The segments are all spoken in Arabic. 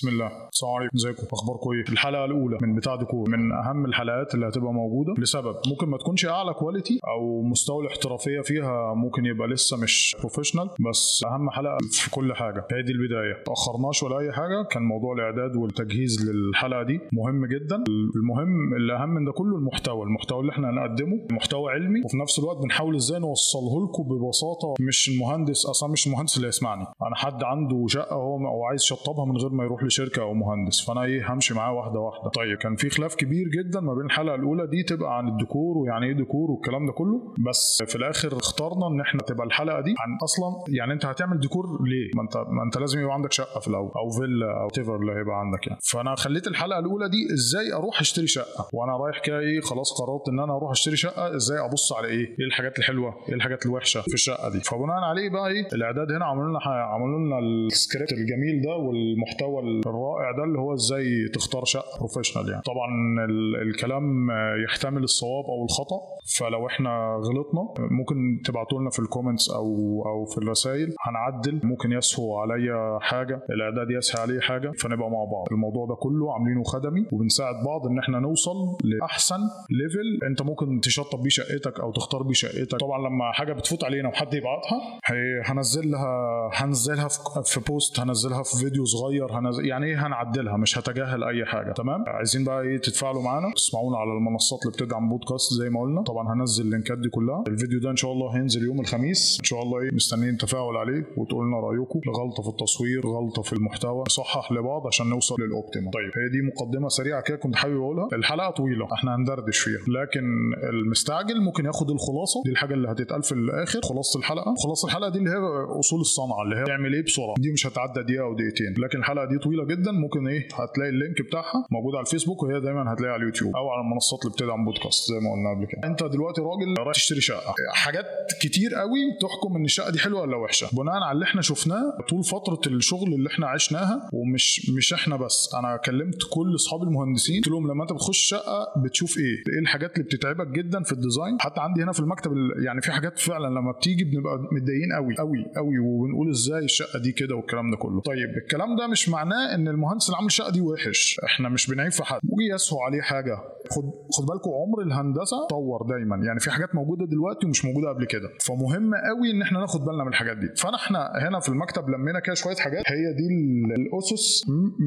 بسم الله. السلام عليكم إزيكم؟ أخباركم إيه؟ الحلقة الأولى من بتاع ديكور من أهم الحلقات اللي هتبقى موجودة. لسبب ممكن ما تكونش أعلى quality أو مستوى الاحترافية فيها ممكن يبقى لسه مش professional بس أهم حلقة في كل حاجة. هي دي البداية. تاخرناش ولا أي حاجة. كان موضوع الإعداد والتجهيز للحلقة دي مهم جدا. المهم اللي أهم من ده كله المحتوى. المحتوى اللي إحنا هنقدمه محتوى علمي. وفي نفس الوقت بنحاول إزاي نوصله لكم ببساطة. مش المهندس أصلا مش المهندس اللي يسمعني أنا حد عنده شقة هو أو عايز يشطبها من غير ما يروح لشركه أو مهندس. فأنا إيه همشي معاه واحدة واحدة. طيب كان في خلاف كبير جدا ما بين الحلقة الأولى دي تبقى عن الديكور ويعني إيه ديكور والكلام ده كله. بس في الآخر اخترنا إن إحنا تبقى الحلقة دي عن أصلا يعني أنت هتعمل ديكور ليه؟ ما انت ما أنت لازم يبقى عندك شقة في الأول أو فيلا أو تيفر اللي هيبقى عندك يعني. فأنا خليت الحلقة الأولى دي إزاي أروح أشتري شقة؟ وأنا رايح كده إيه خلاص قررت إن أنا أروح أشتري شقة إزاي أبص على إيه؟ إيه الحاجات الحلوة؟ إيه الحاجات الوحشة في الشقة دي؟ فبناء عليه بقى إيه الإعداد هنا عملوا لنا عملوا لنا السكريبت الجميل ده والمحتوى الرائع ده اللي هو إزاي تختار شقة professional يعني. طبعا ال- الكلام يحتمل الصواب أو الخطأ فلو إحنا غلطنا ممكن تبعتوا لنا في ال comments أو أو في الرسائل. هنعدل. ممكن يسهو عليا حاجة الإعداد يسهى عليه حاجة فنبقى مع بعض. الموضوع ده كله عاملينه خدمي وبنساعد بعض إن إحنا نوصل لأحسن level أنت ممكن تشطب بيه شقتك أو تختار بيه شقتك. طبعا لما حاجة بتفوت علينا وحد يبعتها هنزل لها هنزلها في post هنزلها في فيديو صغير هنزل يعني إيه هنعدلها مش هتجاهل أي حاجة. تمام؟ عايزين بقى إيه تتفاعلوا معانا. تسمعونا على المنصات اللي بتدعم بودكاست زي ما قلنا. طبعا هنزل اللينكات دي كلها. الفيديو ده إن شاء الله هينزل يوم الخميس. إن شاء الله إيه مستنيين تفاعل عليه وتقول لنا رأيكم. غلطه في التصوير غلطة في المحتوى. نصحح لبعض عشان نوصل لل optimum. طيب هي دي مقدمة سريعة كده كنت حابب أقولها. الحلقة طويلة إحنا هندردش فيها. لكن المستعجل ممكن ياخد الخلاصة. دي الحاجة اللي هتتقال في الآخر خلاصة الحلقة. خلاصة الحلقة دي اللي هي أصول الصنعة اللي هي تعمل إيه بسرعة. دي مش هتعدى دقيقة أو دقيقتين. لكن الحلقة دي طويلة جدا. ممكن إيه هتلاقي ال link بتاعها موجود على الفيسبوك وهي دايما هتلاقيها على اليوتيوب أو على المنصات اللي بتدعم بودكاست زي ما قلنا قبل كده. أنت دلوقتي راجل رايح تشتري شقة. حاجات كتير قوي تحكم إن الشقة دي حلوة ولا وحشة. بناء على اللي إحنا شفناه طول فترة الشغل اللي إحنا عشناها ومش مش إحنا بس أنا كلمت كل اصحاب المهندسين قلت لهم لما أنت بتخش شقة بتشوف إيه؟ إيه الحاجات اللي بتتعبك جدا في الديزاين؟ حتى عندي هنا في المكتب ال- يعني في حاجات فعلا لما بتيجي بنبقى متضايقين قوي قوي قوي وبنقول إزاي الشقة دي كده والكلام ده كله. طيب الكلام ده مش معناه إن المهندس اللي عامل الشقه دي وحش. إحنا مش بنعيب في حد. ممكن يسهو عليه حاجة. خد خد بالكم عمر الهندسة طور دايما. يعني في حاجات موجودة دلوقتي ومش موجودة قبل كده. فمهم قوي إن إحنا ناخد بالنا من الحاجات دي. فأنا إحنا هنا في المكتب لمينا كده شوية حاجات. هي دي ال- الأسس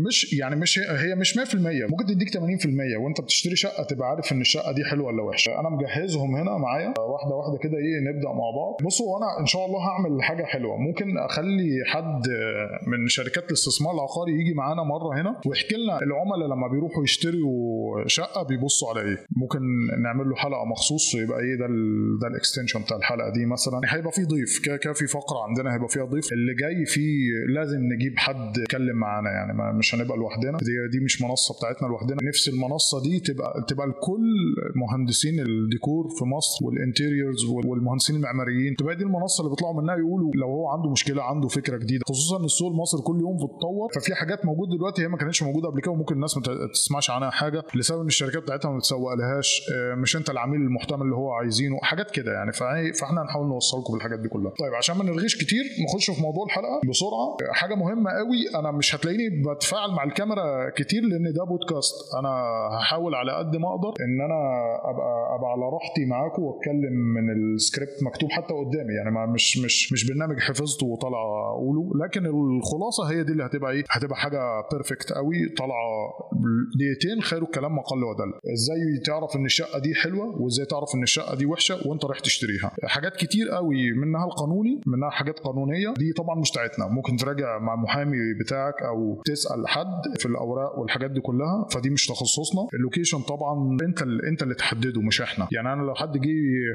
مش يعني مش هي, مش 100% ممكن تديك 80% وأنت بتشتري شقة تبقى عارف إن الشقة دي حلوة ولا وحشة. أنا مجهزهم هنا معايا. واحدة واحدة كده إيه نبدأ مع بعض. بصوا أنا إن شاء الله هعمل حاجة حلوة. ممكن أخلي حد من شركات الاستثمار العقاري يجي معانا مرة هنا. ويحكي لنا العملاء لما بيروحوا يشتروا شقة بيبصوا على إيه ممكن نعمل له حلقة مخصوص يبقى إيه ده ده الاكستنشن بتاع الحلقة دي مثلا. هيبقى في ضيف كده كده في فقرة عندنا هيبقى فيها ضيف. اللي جاي فيه لازم نجيب حد يتكلم معانا يعني ما مش هنبقى لوحدنا. دي دي مش منصة بتاعتنا لوحدنا. نفس المنصة دي تبقى تبقى لكل مهندسين الديكور في مصر وال interiors والمهندسين المعماريين. تبقى دي المنصة اللي بيطلعوا منها يقولوا لو هو عنده مشكلة عنده فكرة جديدة. خصوصا إن السوق المصري كل يوم بيتطور ففي حاجات موجودة دلوقتي هي ما كانتش موجودة قبل كده وممكن الناس ما تسمعش عنها حاجة لسبب إن الشركات بتاعتها ما بتسوق لهاش آه، مش انت العميل المحتمل اللي هو عايزينه حاجات كده يعني. فإحنا هنحاول نوصلكم بالحاجات دي كلها. طيب عشان ما نرغيش كتير نخش في موضوع الحلقة بسرعة. آه، حاجة مهمة قوي أنا مش هتلاقيني بتفاعل مع الكاميرا كتير لأن ده بودكاست. أنا هحاول على قد ما أقدر إن أنا ابقى أبقى على راحتي معاكم وأتكلم من السكريبت مكتوب حتى قدامي. يعني ما مش مش مش برنامج حفظته وطالع أقوله. لكن الخلاصة هي دي اللي هتبقى إيه؟ هتبقى حاجة perfect قوي طالعة دقيقتين خير الكلام ما قل ودل. إزاي تعرف ان الشقة دي حلوة وازاي تعرف ان الشقة دي وحشة وانت رايح تشتريها. حاجات كتير قوي منها القانوني منها حاجات قانونية. دي طبعا مش بتاعتنا ممكن تراجع مع المحامي بتاعك أو تسأل حد في الأوراق والحاجات دي كلها. فدي مش تخصصنا. ال location طبعا أنت أنت اللي تحدده مش إحنا. يعني أنا لو حد جه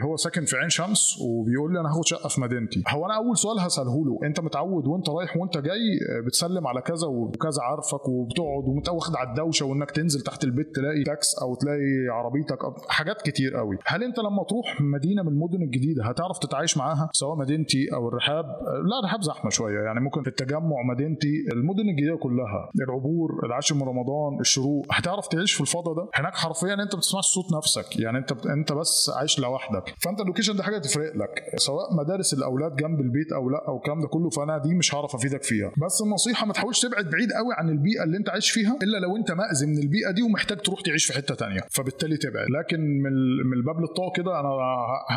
هو ساكن في عين شمس وبيقول لي أنا هاخد شقة في مدينتي. هو أنا أول سؤال هسأله له أنت متعود وأنت رايح وأنت جاي بتسلم على كذا وكذا عارفك وبتقعد وانت واخد على الدوشة وإنك تنزل تحت البيت تلاقي تاكس أو تلاقي هتلاقي عربيتك حاجات كتير قوي. هل أنت لما تروح مدينة من المدن الجديدة هتعرف تتعايش معاها؟ سواء مدينتي أو الرحاب؟ لا الرحاب زحمة شوية. يعني ممكن في التجمع مدينتي المدن الجديدة كلها العبور العاشر من رمضان الشروق هتعرف تعيش في الفضاء ده؟ هناك حرفيا أنت بتسمعش صوت نفسك. يعني أنت أنت بس عايش لوحدك. فأنت ال location ده حاجة تفرق لك. سواء مدارس الأولاد جنب البيت أو لأ أو الكلام ده كله فأنا دي مش هعرف أفيدك فيها. بس النصيحة ما تحاولش تبعد بعيد قوي عن البيئة اللي أنت عايش فيها إلا لو أنت مأذي من البيئة دي ومحتاج تروح تعيش في حتة تانية. فبالتالي تبعد. لكن من من الباب للطاقه كده أنا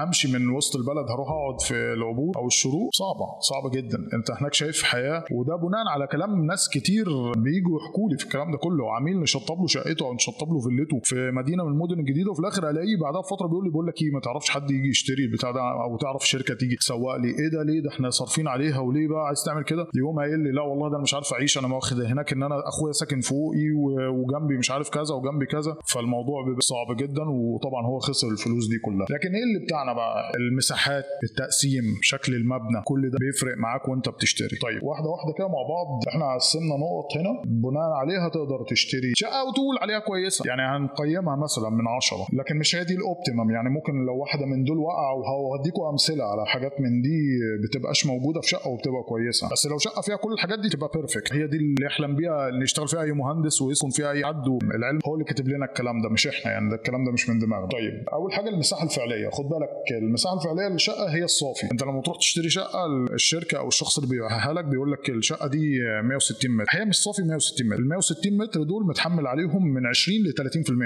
همشي من وسط البلد هروح أقعد في العبور أو الشروق. صعبة صعبة جدا. أنت هناك شايف حياة وده بناء على كلام ناس كتير بيجوا يحكوا لي في الكلام ده كله. عميل نشطب له شقته أو نشطب له فيلته في مدينة من المدن الجديدة وفي الآخر ألاقيه بعدها بفترة بيقول لي بقول لك إيه ما تعرفش حد يجي يشتري البتاع ده أو تعرف شركة تيجي تسوق لي. إيه ده؟ ليه؟ ده إحنا صارفين عليها وليه بقى عايز تعمل كده؟ يقوم قايل لي لا والله ده أنا مش عارف أعيش أنا واخد هناك إن أنا أخويا ساكن فوقي وجنبي مش عارف كذا وجنبي كذا. فالموضوع بيبقى صعب جدا وطبعا هو خسر الفلوس دي كلها. لكن إيه اللي بتاعنا بقى؟ المساحات التقسيم شكل المبنى كل ده بيفرق معاك وأنت بتشتري. طيب واحدة واحدة كده مع بعض إحنا قسمنا نقط هنا. بناء عليها تقدر تشتري شقة وتقول عليها كويسة. يعني هنقيمها مثلا من عشرة. لكن مش هي دي ال optimum يعني ممكن لو واحدة من دول وقع وهديكوا أمثلة على حاجات من دي بتبقاش موجودة في شقة وبتبقى كويسة. بس لو شقة فيها كل الحاجات دي تبقى perfect هي دي اللي يحلم بيها اللي يشتغل فيها أي مهندس ويسكن فيها أي حد العلم هو اللي كاتب لنا الكلام ده. مش إحنا يعني ده الكلام ده مش من دماغنا. طيب أول حاجة المساحة الفعلية. خد بالك المساحة الفعلية للشقة هي الصافي. أنت لما تروح تشتري شقة الشركة أو الشخص اللي بيبيعها لك بيقول لك الشقة دي 160 متر. هي مش صافي 160 متر. ال 160 متر دول متحمل عليهم من 20 ل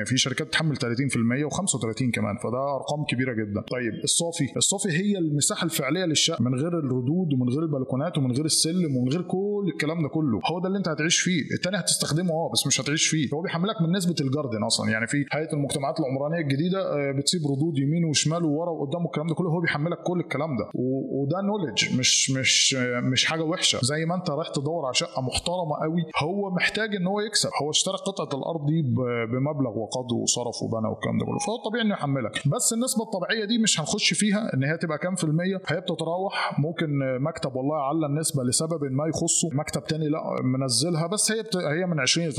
30% في شركات بتحمل 30% و35 كمان فده أرقام كبيرة جدا. طيب الصافي. الصافي هي المساحة الفعلية للشقة من غير الردود ومن غير البلكونات ومن غير السلم ومن غير كل الكلام ده كله. هو ده اللي أنت هتعيش فيه. التاني هتستخدمه آه بس مش هتعيش فيه. هو بيحملك من نسبة الجاردن أصلا. يعني في هيئه المجتمعات العمرانية الجديدة بتسيب ردود يمين وشمال وورا وقدام والكلام ده كله. هو بيحملك كل الكلام ده. وده نولج مش مش مش حاجة وحشة. زي ما انت رايح تدور على شقة محترمة قوي هو محتاج ان هو يكسب. هو اشترى قطعة الأرض دي بمبلغ وقدره وصرف وبنى والكلام ده كله. فهو طبيعي انه يحملك. بس النسبة الطبيعية دي مش هنخش فيها ان هي تبقى كام في المية. هي بتتراوح. ممكن مكتب والله على النسبة لسبب ما يخصه. مكتب تاني لا منزلها. بس هي بت... هي من 20 ل 30%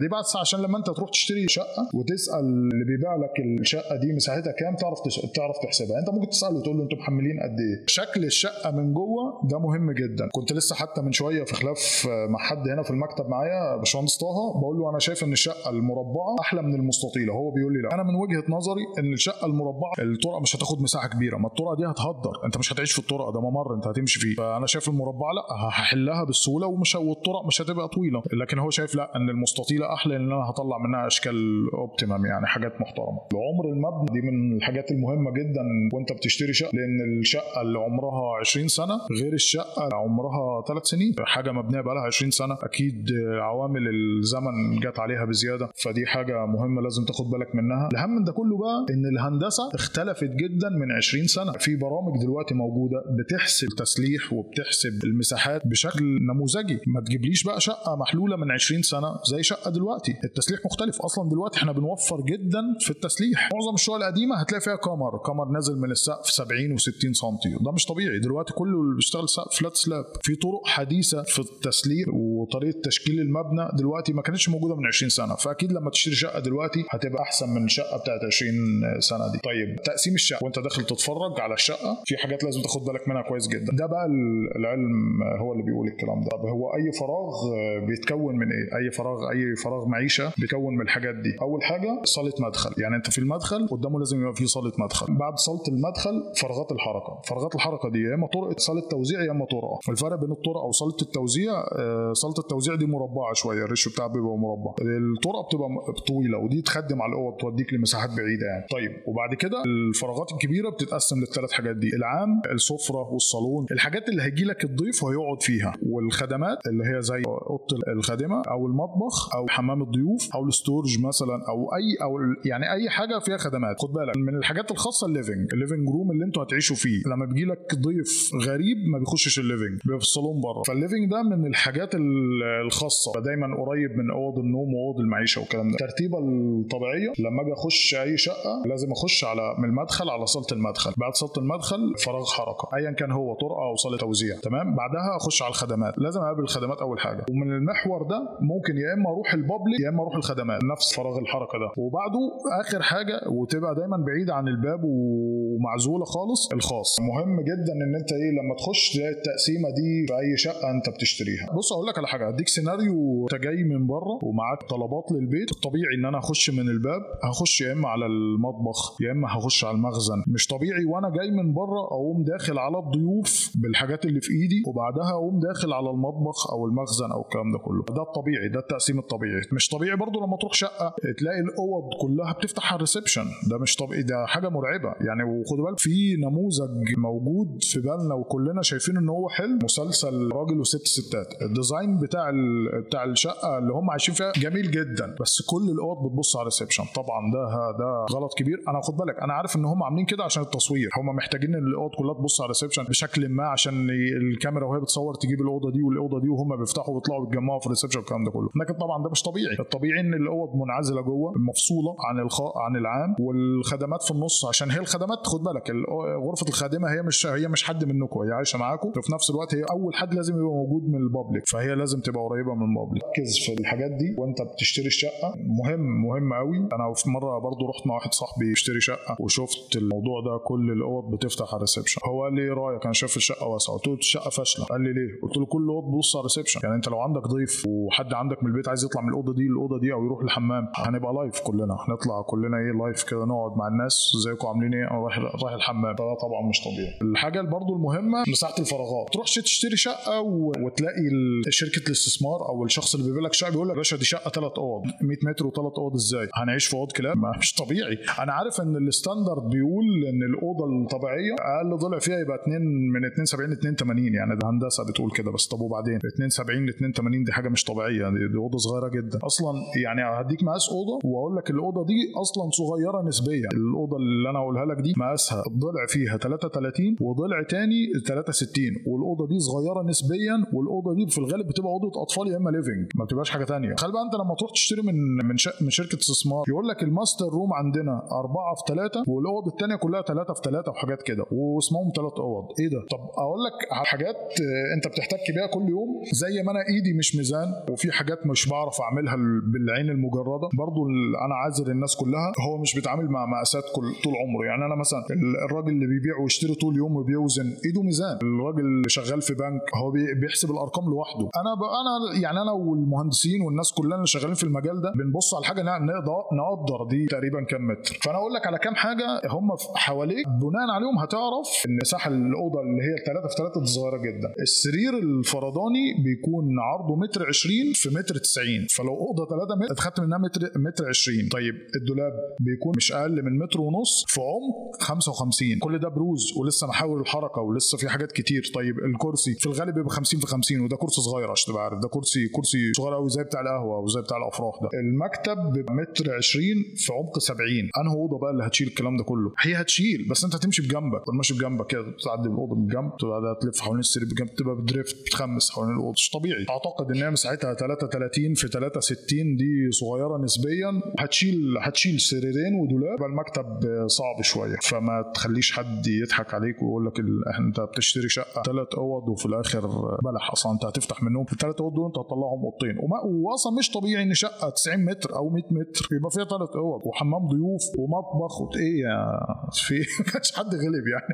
دي بس عشان لما انت تروح تشتري شقة وتسال اللي بيبيع لك الشقة دي مساحتها كام تعرف. تعرف تحسبها. انت ممكن تساله تقول له أنتوا محملين قد إيه. شكل الشقة من جوه ده مهم جدا. كنت لسه حتى من شوية في خلاف مع حد هنا في المكتب معايا باشمهندس طه بقول له أنا شايف إن الشقة المربعة أحلى من المستطيلة. هو بيقول لي لا. أنا من وجهة نظري إن الشقة المربعة الطرق مش هتاخد مساحة كبيرة. ما الطرق دي هتهدر. أنت مش هتعيش في الطرق ده ممر أنت هتمشي فيه. فأنا شايف المربعة لا هحلها بالسهولة ومش والطرق مش هتبقى طويلة. لكن هو شايف لا إن المستطيلة أحلى لأن أنا هطلع منها أشكال اوبتيمم يعني حاجات محترمة. عمر المبنى دي من الحاجات المهمة جدا وأنت بتشتري شقة لأن الشقة اللي عمرها 20 سنة غير الشقة اللي عمرها 3 سنين. حاجة مبنية بقى لها 20 سنة أكيد عوامل الزمن جت عليها بزيادة فدي حاجة مهمة لازم تاخد بالك منها. الأهم من ده كله بقى إن الهندسة اختلفت جدا من 20 سنة. في برامج دلوقتي موجودة بتحسب تسليح وبتحسب المساحات بشكل نموذجي. ما تجيبليش بقى شقة محلولة من 20 سنة زي شقة دلوقتي. التسليح مختلف. أصلا دلوقتي إحنا بنوفر جدا في التسليح. معظم الشقق القديمة هتلاقي فيها كمر كمر نازل من السقف 70 و60 سم ده مش طبيعي. دلوقتي كله اللي بيشتغل سقف فلات سلاب في طرق حديثة في التسليح وطريقة تشكيل المبنى دلوقتي ما كانتش موجودة من 20 سنة. فأكيد لما تشتري شقة دلوقتي هتبقى أحسن من الشقة بتاعت 20 سنة دي. طيب تقسيم الشقة. وأنت داخل تتفرج على الشقة في حاجات لازم تاخد بالك منها كويس جدا. ده بقى العلم هو اللي بيقول الكلام ده. طب هو أي فراغ بيتكون من إيه؟ أي فراغ أي فراغ معيشة بيتكون من الحاجات دي. أول حاجة صالة مدخل. يعني أنت في المدخل قدامه لازم يبقى في صالة مدخل. بعد صالة المدخل فراغات الحركة. فراغات الحركة دي يا إما طرق صالة توزيع يا إما طرقه الفرق بين الطرق أو صالة التوزيع صالة التوزيع دي مربعة شوية. ال ratio بتاعها بيبقى مربع. الطرقه بتبقى طويلة ودي تخدم على الأوض توديك لمساحات بعيدة يعني. طيب وبعد كده الفراغات الكبيرة بتتقسم للثلاث حاجات دي. العام السفرة والصالون. الحاجات اللي هيجي لك الضيف وهيقعد فيها. والخدمات اللي هي زي أوضة الخادمة أو المطبخ أو حمام الضيوف أو ال storage مثلا أو اي أو يعني أي حاجة فيها خدمات. خد بالك من الحاجات الخاصة ال living ال living room اللي أنتوا هتعيشوا فيه. لما بيجي لك ضيف غريب ما بيخشش ال living بيبقى في الصالون بره. فال living ده من الحاجات الخاصة. دايما قريب من أوض النوم وأوض المعيشة والكلام ده. الترتيبة الطبيعية لما أجي أخش أي شقة لازم أخش على من المدخل على صالة المدخل. بعد صالة المدخل فراغ حركة. ايا كان هو طرقة أو صالة توزيع. تمام؟ بعدها أخش على الخدمات. لازم أقابل الخدمات أول حاجة. ومن المحور ده ممكن يا إما أروح البابليك يا إما أروح الخدمات. نفس فراغ الحركة. الحركه ده وبعده آخر حاجة وتبقى دايما بعيده عن الباب ومعزولة خالص الخاص. مهم جدا إن أنت إيه لما تخش تلاقي التقسيمة دي في أي شقة أنت بتشتريها. بص أقول لك على حاجة. اديك سيناريو. أنت جاي من بره ومعاك طلبات للبيت. الطبيعي إن أنا أخش من الباب. هخش يا إما على المطبخ يا إما هخش على المخزن. مش طبيعي وأنا جاي من بره أقوم داخل على الضيوف بالحاجات اللي في إيدي وبعدها أقوم داخل على المطبخ أو المخزن أو الكلام ده كله. ده الطبيعي ده التقسيم الطبيعي. مش طبيعي برضو لما تروح شقة تلاقي الأوض كلها بتفتح على ال reception. ده مش طبيعي ده حاجة مرعبة. يعني وخد بالك في نموذج موجود في بالنا وكلنا شايفين إن هو حلو مسلسل راجل وست ستات. ال design بتاع بتاع الشقة اللي هم عايشين فيها جميل جدا بس كل الأوض بتبص على ال reception. طبعا ده ده غلط كبير. أنا خد بالك أنا عارف إن هم عاملين كده عشان التصوير. هم محتاجين إن الأوض كلها تبص على ال reception بشكل ما عشان الكاميرا وهي بتصور تجيب الأوضة دي والأوضة دي وهم بيفتحوا ويطلعوا يتجمعوا في ال reception والكلام ده كله. لكن طبعا ده مش طبيعي. الطبيعي إن الأوض منعزلة جوه مفصولة عن الخاء عن العام والخدمات في النص عشان هي الخدمات خد بالك غرفة الخادمة هي مش هي مش حد منكم هي عايشة معاكم وفي نفس الوقت هي أول حد لازم يبقى موجود من ال public فهي لازم تبقى قريبة من ال public. ركز في الحاجات دي وأنت بتشتري الشقه مهم مهم قوي أنا في مرة برضو رحت مع واحد صاحبي يشتري شقة وشفت الموضوع ده كل الأوض بتفتح على ال reception. هو قال لي إيه رأيك؟ أنا شايف الشقة واسعة. قلت له الشقة فاشلة. قال لي ليه؟ قلت له كل اوض بص على ال reception. يعني أنت لو عندك ضيف وحد عندك من البيت عايز يطلع من الأوضة دي للاوضه دي أو يروح الحمام هنبقى live كلنا. هنطلع كلنا إيه live كده نقعد مع الناس ازيكم عاملين إيه؟ أنا رايح رايح الحمام. ده طبعا مش طبيعي. الحاجة برضو المهمة مساحة الفراغات. تروحش تشتري شقة و... وتلاقي شركة الاستثمار أو الشخص اللي بيبيع لك شقة بيقول لك باشا دي شقة ثلاث أوض. 100 متر وثلاث أوض إزاي؟ هنعيش في أوض كلاب؟ مش طبيعي. أنا عارف إن الستاندرد بيقول إن الأوضة الطبيعية أقل ضلع فيها يبقى 2 من 72 ل 82 يعني ده هندسة بتقول كده بس طب وبعدين؟ 72 ل 82 دي حاجة مش طبيعية. دي أوضة صغيرة جدا. أصلا يعني هديك مقاس أوضة واقول لك الأوضة دي أصلا صغيرة نسبيا. الأوضة اللي أنا هقولها لك دي مقاسها الضلع فيها 33 وضلع تاني 63 والأوضة دي صغيرة نسبيا والأوضة دي في الغالب بتبقى أوضة أطفال يا إما living ما بتبقاش حاجة تانية. خلي بقى أنت لما تروح تشتري من من, من شركة استثمار يقول لك ال master room عندنا أربعة في ثلاثة والأوض الثانية كلها ثلاثة في ثلاثة وحاجات كده. واسمهم ثلاث أوض. إيه ده؟ طب أقول لك حاجات أنت بتحتك بيها كل يوم. زي ما أنا إيدي مش ميزان وفي حاجات مش بعرف أعملها بالعين المجردة. برضو أنا عاذر الناس كلها هو مش بيتعامل مع مقاسات كل طول عمره. يعني أنا مثلا الراجل اللي بيبيع ويشتري طول يوم وبيوزن إيده ميزان. الراجل اللي شغال في بنك هو بيحسب الأرقام لوحده. أنا أنا يعني أنا والمهندسين والناس كلنا اللي شغالين في المجال ده بنبص على الحاجة نقدر نقدر دي تقريبا كام متر. فأنا أقول لك على كام حاجة هم حواليك. بناء عليهم هتعرف ان مساحه الأوضة اللي هي 3 في 3 دي صغيرة جدا. السرير الفرداني بيكون عرضه متر 20 في متر 90 فلو أوضة 3 متر اتخدت منها متر متر 20 طيب الدولاب بيكون مش أقل من متر ونص في عمق 55 كل ده بروز ولسه محاور الحركة ولسه في حاجات كتير. طيب الكرسي في الغالب بيبقى 50 في 50 وده كرسي صغير عشان تبقى عارف. ده كرسي كرسي صغير قوي زي بتاع القهوة أو زي بتاع الأفراح ده. المكتب بيبقى متر 20 في عمق 70 انهي اوضه بقى اللي هتشيل الكلام ده كله. هي هتشيل بس أنت هتمشي بجنبك. ماشي بجنبك كده تعدي الأوضة من جنب تبقى تلف حوالين السرير بجنب تبقى بدريفت بتخمس حوالين الأوضة. مش طبيعي. أعتقد إن هي مساحتها 33 في 63 دي صغيرة نسبيا. هتشيل هتشيل سريرين ودولاب المكتب صعب شوية. فما تخليش حد يضحك عليك ويقول لك انت بتشتري شقة ثلاث أوض وفي الآخر بلح. أصلا أنت هتفتح منهم الثلاث أوض دول انت هتطلعهم أوضتين. واصلا مش طبيعي إن شقة 90 متر أو 100 متر يبقى فيها ثلاث أوض. وحمام ضيوف ومطبخ إيه يا في كانش حد غلب يعني.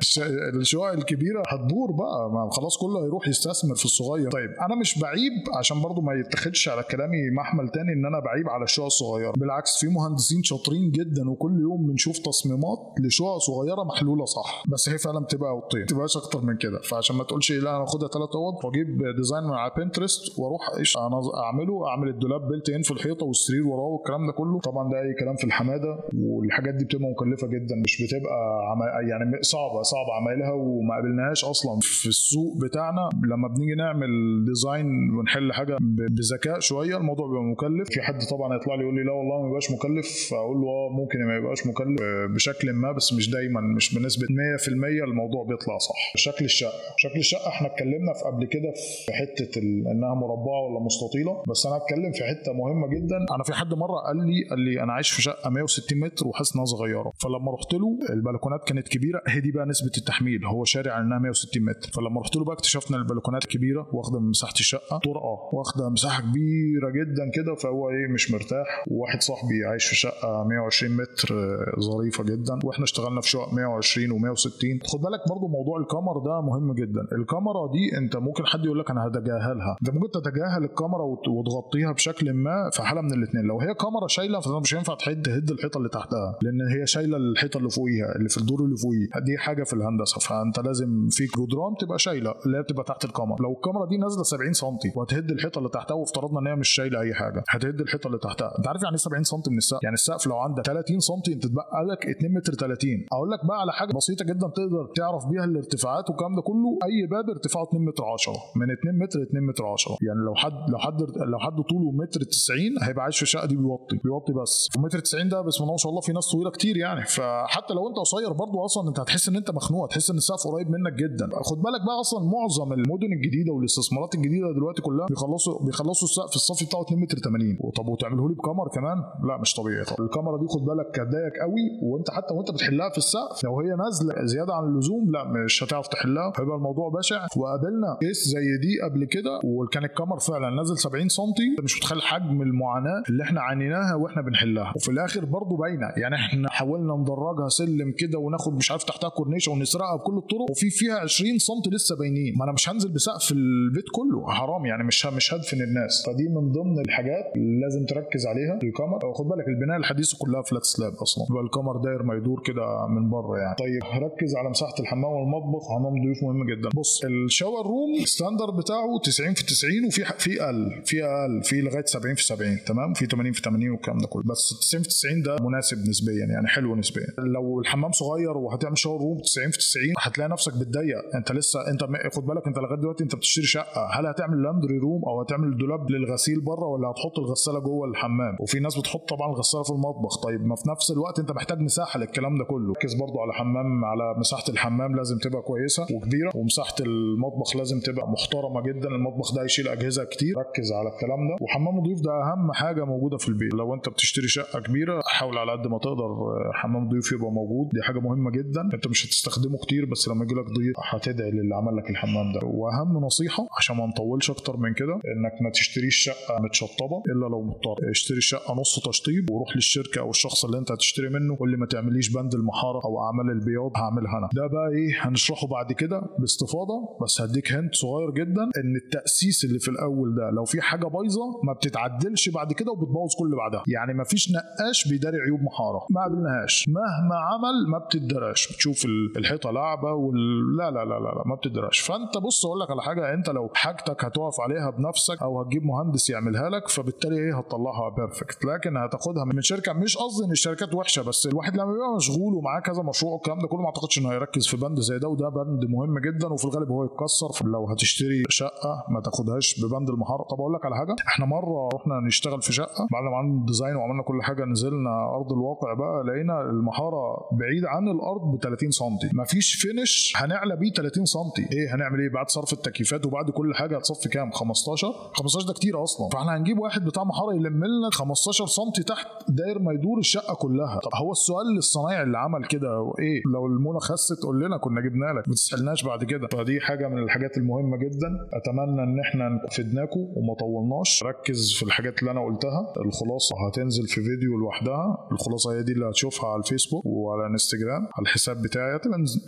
الشقق الكبيرة هتدور بقى. ما خلاص كله هيروح يستثمر في الصغير. طيب أنا مش بعيب عشان برضو ما يتاخدش على كلامي محمل تاني إن أنا بعيب على الشقق الصغيرة. بالعكس في مهندسين شاطرين جدا وكل يوم بنشوف تصميمات لشقق صغيرة محلولة صح. بس هي فعلا بتبقى أوضتين ما تبقاش أكتر من كده. فعشان ما تقولش لأ أنا آخدها ثلاث أوض وأجيب design من على بنترست وأروح إيش أعمله أعمل الدولاب built in في الحيطة والسرير وراه والكلام ده كله. طبعا ده أي كلام في الحمادة والحاجات دي بتبقى مكلفة جدا مش بتبقى عم... يعني صعبة صعبة عمايلها وما قابلناهاش أصلا. في السوق بتاعنا لما بنيجي نعمل design ونحل حاجة بذكاء شوية الموضوع بيبقى مكلف. في حد طبعا يطلع لي يقول لي لا والله ما يبقاش مكلف أقول له آه ممكن ما يبقاش مكلف بشكل ما بس مش دايما مش بنسبة 100% الموضوع بيطلع صح. شكل الشقة شكل الشقة إحنا اتكلمنا في قبل كده في حتة إنها مربعة ولا مستطيلة بس أنا اتكلم في حتة مهمة جدا. أنا في حد مرة قال لي قال لي أنا عايش في شقة 160 متر وحاسس إنها صغيرة. فلما رحت له البلكونات كانت كبيرة هي دي بقى نسبة التحميل هو شاري إنها 160 متر. فلما رحت له بقى اكتشفنا البلكونات كبيرة واخدة من مساحة الشقة طرقة واخدة مساحة كبيرة جدا كده فهو إيه مش مرتاح. وواحد صاحبي عايش في شقة 120 متر آه، ظريفة جدا. وإحنا اشتغلنا في شقق 120 و160 خد بالك برضو موضوع الكاميرا ده مهم جدا. الكاميرا دي أنت ممكن حد يقول لك أنا هتجاهلها. أنت ممكن تتجاهل الكاميرا وتغطيها بشكل ما في حالة من الاثنين لو هي كاميرا شايلة فانت مش هينفع تحد تهد الحيطة اللي تحتها لأن هي شايلة الحيطة اللي فوقيها اللي في الدور اللي فوقيه. دي حاجة في الهندسة. فأنت لازم في جدران تبقى شايلة اللي هي بتبقى تحت الكاميرا. لو الكاميرا دي نازلة 70 سم وهتهد الحيطة اللي تحتها وافترضنا إن هي مش شايلة أي حاجة هتهد الحيطة اللي تحتها. أنت عارف يعني إيه 40 سم من السقف. يعني السقف لو عندك 30 سم انت تبقى لك 2 متر 30 أقول لك بقى على حاجة بسيطة جدا تقدر تعرف بيها الارتفاعات والكلام ده كله. أي باب ارتفاعه 2 متر 10 من 2 متر 2 متر 10 يعني لو حد لو حد لو حد طوله متر 90 هيبقى عايش في الشقة دي بيوطي بيوطي بس. ومتر 90 ده بسم الله ما شاء الله في ناس طويلة كتير يعني. فحتى لو انت قصير برضه أصلا انت هتحس ان انت مخنوق هتحس ان السقف قريب منك جدا. خد بالك بقى أصلا معظم المدن الجديدة والاستثمارات الجديدة دلوقتي كلها بيخلصوا بيخلصوا السقف الصافي بتاعه 2 متر 80 طب وتعمله لي بكمر كمان؟ لا مش طبيعي طب الكاميرا دي خد بالك هتضايقك قوي وانت حتى وانت بتحلها في السقف لو هي نازلة زيادة عن اللزوم لا مش هتعرف تحلها. هيبقى الموضوع بشع. وقابلنا كيس زي دي قبل كده وكان الكاميرا فعلا نازل 70 سم مش متخيل حجم المعاناة اللي إحنا عانيناها وإحنا بنحلها. وفي الآخر برضو باينة. يعني إحنا حاولنا ندرجها سلم كده وناخد مش عارف تحتها كورنيشه ونسرقها بكل الطرق. وفي فيها 20 سم لسه باينين. ما أنا مش هنزل بسقف البيت كله. حرام يعني مش مش هدفن الناس. فدي من ضمن الحاجات اللي لازم تركز عليها. في الكمرة خد بالك البنايه الحديثه كلها flat slab أصلا. يبقى الكمرة داير ما يدور كده من بره يعني. طيب ركز على مساحة الحمام والمطبخ. وحمام ضيوف مهم جدا. بص ال shower room ال standard بتاعه 90 في 90 وفي في أقل في أقل في لغاية 70 في 70 تمام؟ في 80 في 80 والكلام ده كله. بس 90 في 90 ده مناسب نسبيا يعني حلو نسبيا. لو الحمام صغير وهتعمل shower room 90 في 90 هتلاقي نفسك بتضيق. أنت لسه أنت خد بالك أنت لغاية دلوقتي أنت بتشتري شقة. هل هتعمل لاندري روم أو هتعمل دولاب للغسيل بره ولا هتحط الغسالة جوه الحمام؟ وفي ناس بتحط طبعا الغساله في المطبخ. طيب ما في نفس الوقت انت محتاج مساحة للكلام ده كله. ركز برضو على حمام على مساحة الحمام لازم تبقى كويسة وكبيرة ومساحة المطبخ لازم تبقى محترمة جدا. المطبخ ده يشيل أجهزة كتير. ركز على الكلام ده. وحمام الضيوف ده أهم حاجة موجودة في البيت. لو انت بتشتري شقة كبيرة حاول على قد ما تقدر حمام ضيوف يبقى موجود. دي حاجة مهمة جدا. انت مش هتستخدمه كتير بس لما يجي لك ضيف هتدعي للي عمل لك الحمام ده. وأهم نصيحة عشان ما نطولش أكتر من كده إنك ما تشتريش شقة متشطبة إلا لو مضطر. اشتري شقة نص تشطيب وروح للشركة أو الشخص اللي أنت هتشتري منه قول لي ما تعمليش بند المحارة أو أعمال البياض هعملها أنا. ده بقى إيه؟ هنشرحه بعد كده باستفاضة بس هديك hint صغير جدا إن التأسيس اللي في الأول ده لو في حاجة بايظة ما بتتعدلش بعد كده وبتبوظ كل اللي بعدها. يعني ما فيش نقاش بيداري عيوب محارة. ما قابلناهاش. مهما عمل ما بتدراش بتشوف ال- الحيطة لعبة وال... لا لا لا لا لا ما بتدراش فأنت بص أقول لك على حاجة أنت لو حاجتك هتقف عليها بنفسك أو هتجيب مهندس يعملها لك فبالتالي إيه؟ هتطلعها perfect لكن هتاخدها من شركة. مش قصدي إن الشركات وحشة بس الواحد لما بيبقى مشغول ومعاه كذا مشروع والكلام ده كله ما أعتقدش إنه هيركز في بند زي ده وده بند مهم جدا وفي الغالب هو يتكسر. فلو هتشتري شقة ما تاخدهاش ببند المحاره طب أقول لك على حاجة إحنا مرة رحنا نشتغل في شقة بعد ما عملنا ال design وعملنا كل حاجة نزلنا أرض الواقع بقى لقينا المحاره بعيد عن الأرض ب 30 سم مفيش finish هنعلى بيه 30 سم إيه هنعمل إيه بعد صرف التكييفات وبعد كل حاجة؟ هتصفي كام؟ 15 15 ده كتير أصلا. فإحنا هنجيب واحد بتاع محاره يلم لنا 15 سم تحت داير ما يدور الشقة كلها. طب هو السؤال للصنايعي اللي عمل كده إيه؟ لو المونة خست قول لنا كنا جبنا لك. ما تسألناش بعد كده. فدي حاجة من الحاجات المهمة جدا. أتمنى إن إحنا فدناكم وما طولناش. ركز في الحاجات اللي أنا قلتها. الخلاصة هتنزل في فيديو لوحدها. الخلاصة هي دي اللي هتشوفها على الفيسبوك وعلى انستجرام على الحساب بتاعي.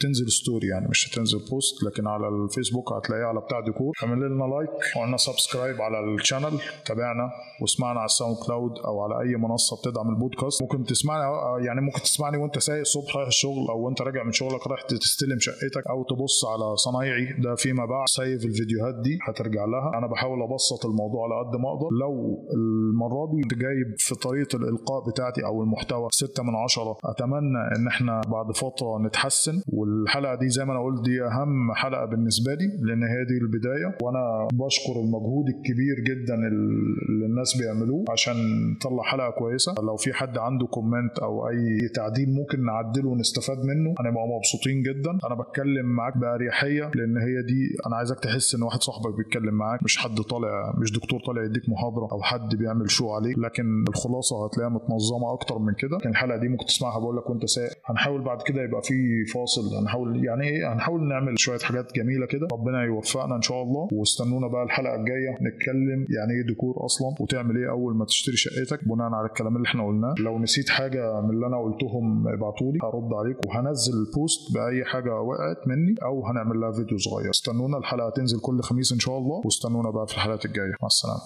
تنزل story يعني مش هتنزل post لكن على الفيسبوك هتلاقيها على بتاع ديكور. اعمل لنا like واعمل لنا subscribe على ال channel تابعنا واسمعنا على ال SoundCloud أو على أي منصة بتدعم البودكاست. ممكن تسمعني يعني ممكن تسمعني وأنت سايق الصبح رايح الشغل أو وأنت راجع من شغلك رايح تستلم شقتك أو تبص على صنايعي. ده فيما بعد save الفيديوهات دي هترجع لها. أنا بحاول أبسط الموضوع على قد ما أقدر. لو المرة دي كنت جايب في طريقة الإلقاء بتاعتي أو المحتوى 6 من 10 أتمنى إن إحنا بعد فترة نتحسن. والحلقة دي زي ما أنا قلت دي أهم حلقة بالنسبة لي لأن هي دي البداية. وأنا بشكر المجهود الكبير جدا اللي الناس بيعملوه عشان نطلع حلقة كويسة. لو في حد عنده comment أو أي تعديل ممكن نعدله ونستفاد منه. هنبقى مبسوطين جدا. أنا بتكلم معاك بأريحية لأن هي دي أنا عايزك تحس إن واحد صاحبك بيتكلم معاك. مش حد طالع مش دكتور طالع يديك محاضرة أو حد بيعمل show عليك. لكن الخلاصة هتلاقيها متنظمة أكتر من كده. لكن الحلقة دي ممكن تسمعها بقول لك وأنت سايق. هنحاول بعد كده يبقى في فاصل. هنحاول يعني إيه؟ هنحاول نعمل شوية حاجات جميلة كده. ربنا يوفقنا إن شاء الله. واستنونا بقى الحلقة الجاية نتكلم يعني إيه ديكور أصلا؟ وتعمل إيه أول ما تشتري شقتك؟ بناء على الكلام اللي إحنا قلناه. لو نسيت حاجة من اللي أنا قلتهم ابعتوا لي هرد عليك وهنزل ال post بأي حاجة وقعت مني أو هنعمل لها فيديو صغير. استنونا الحلقة هتنزل كل خميس إن شاء الله. واستنونا بقى في الحلقات الجاية. مع السلامة.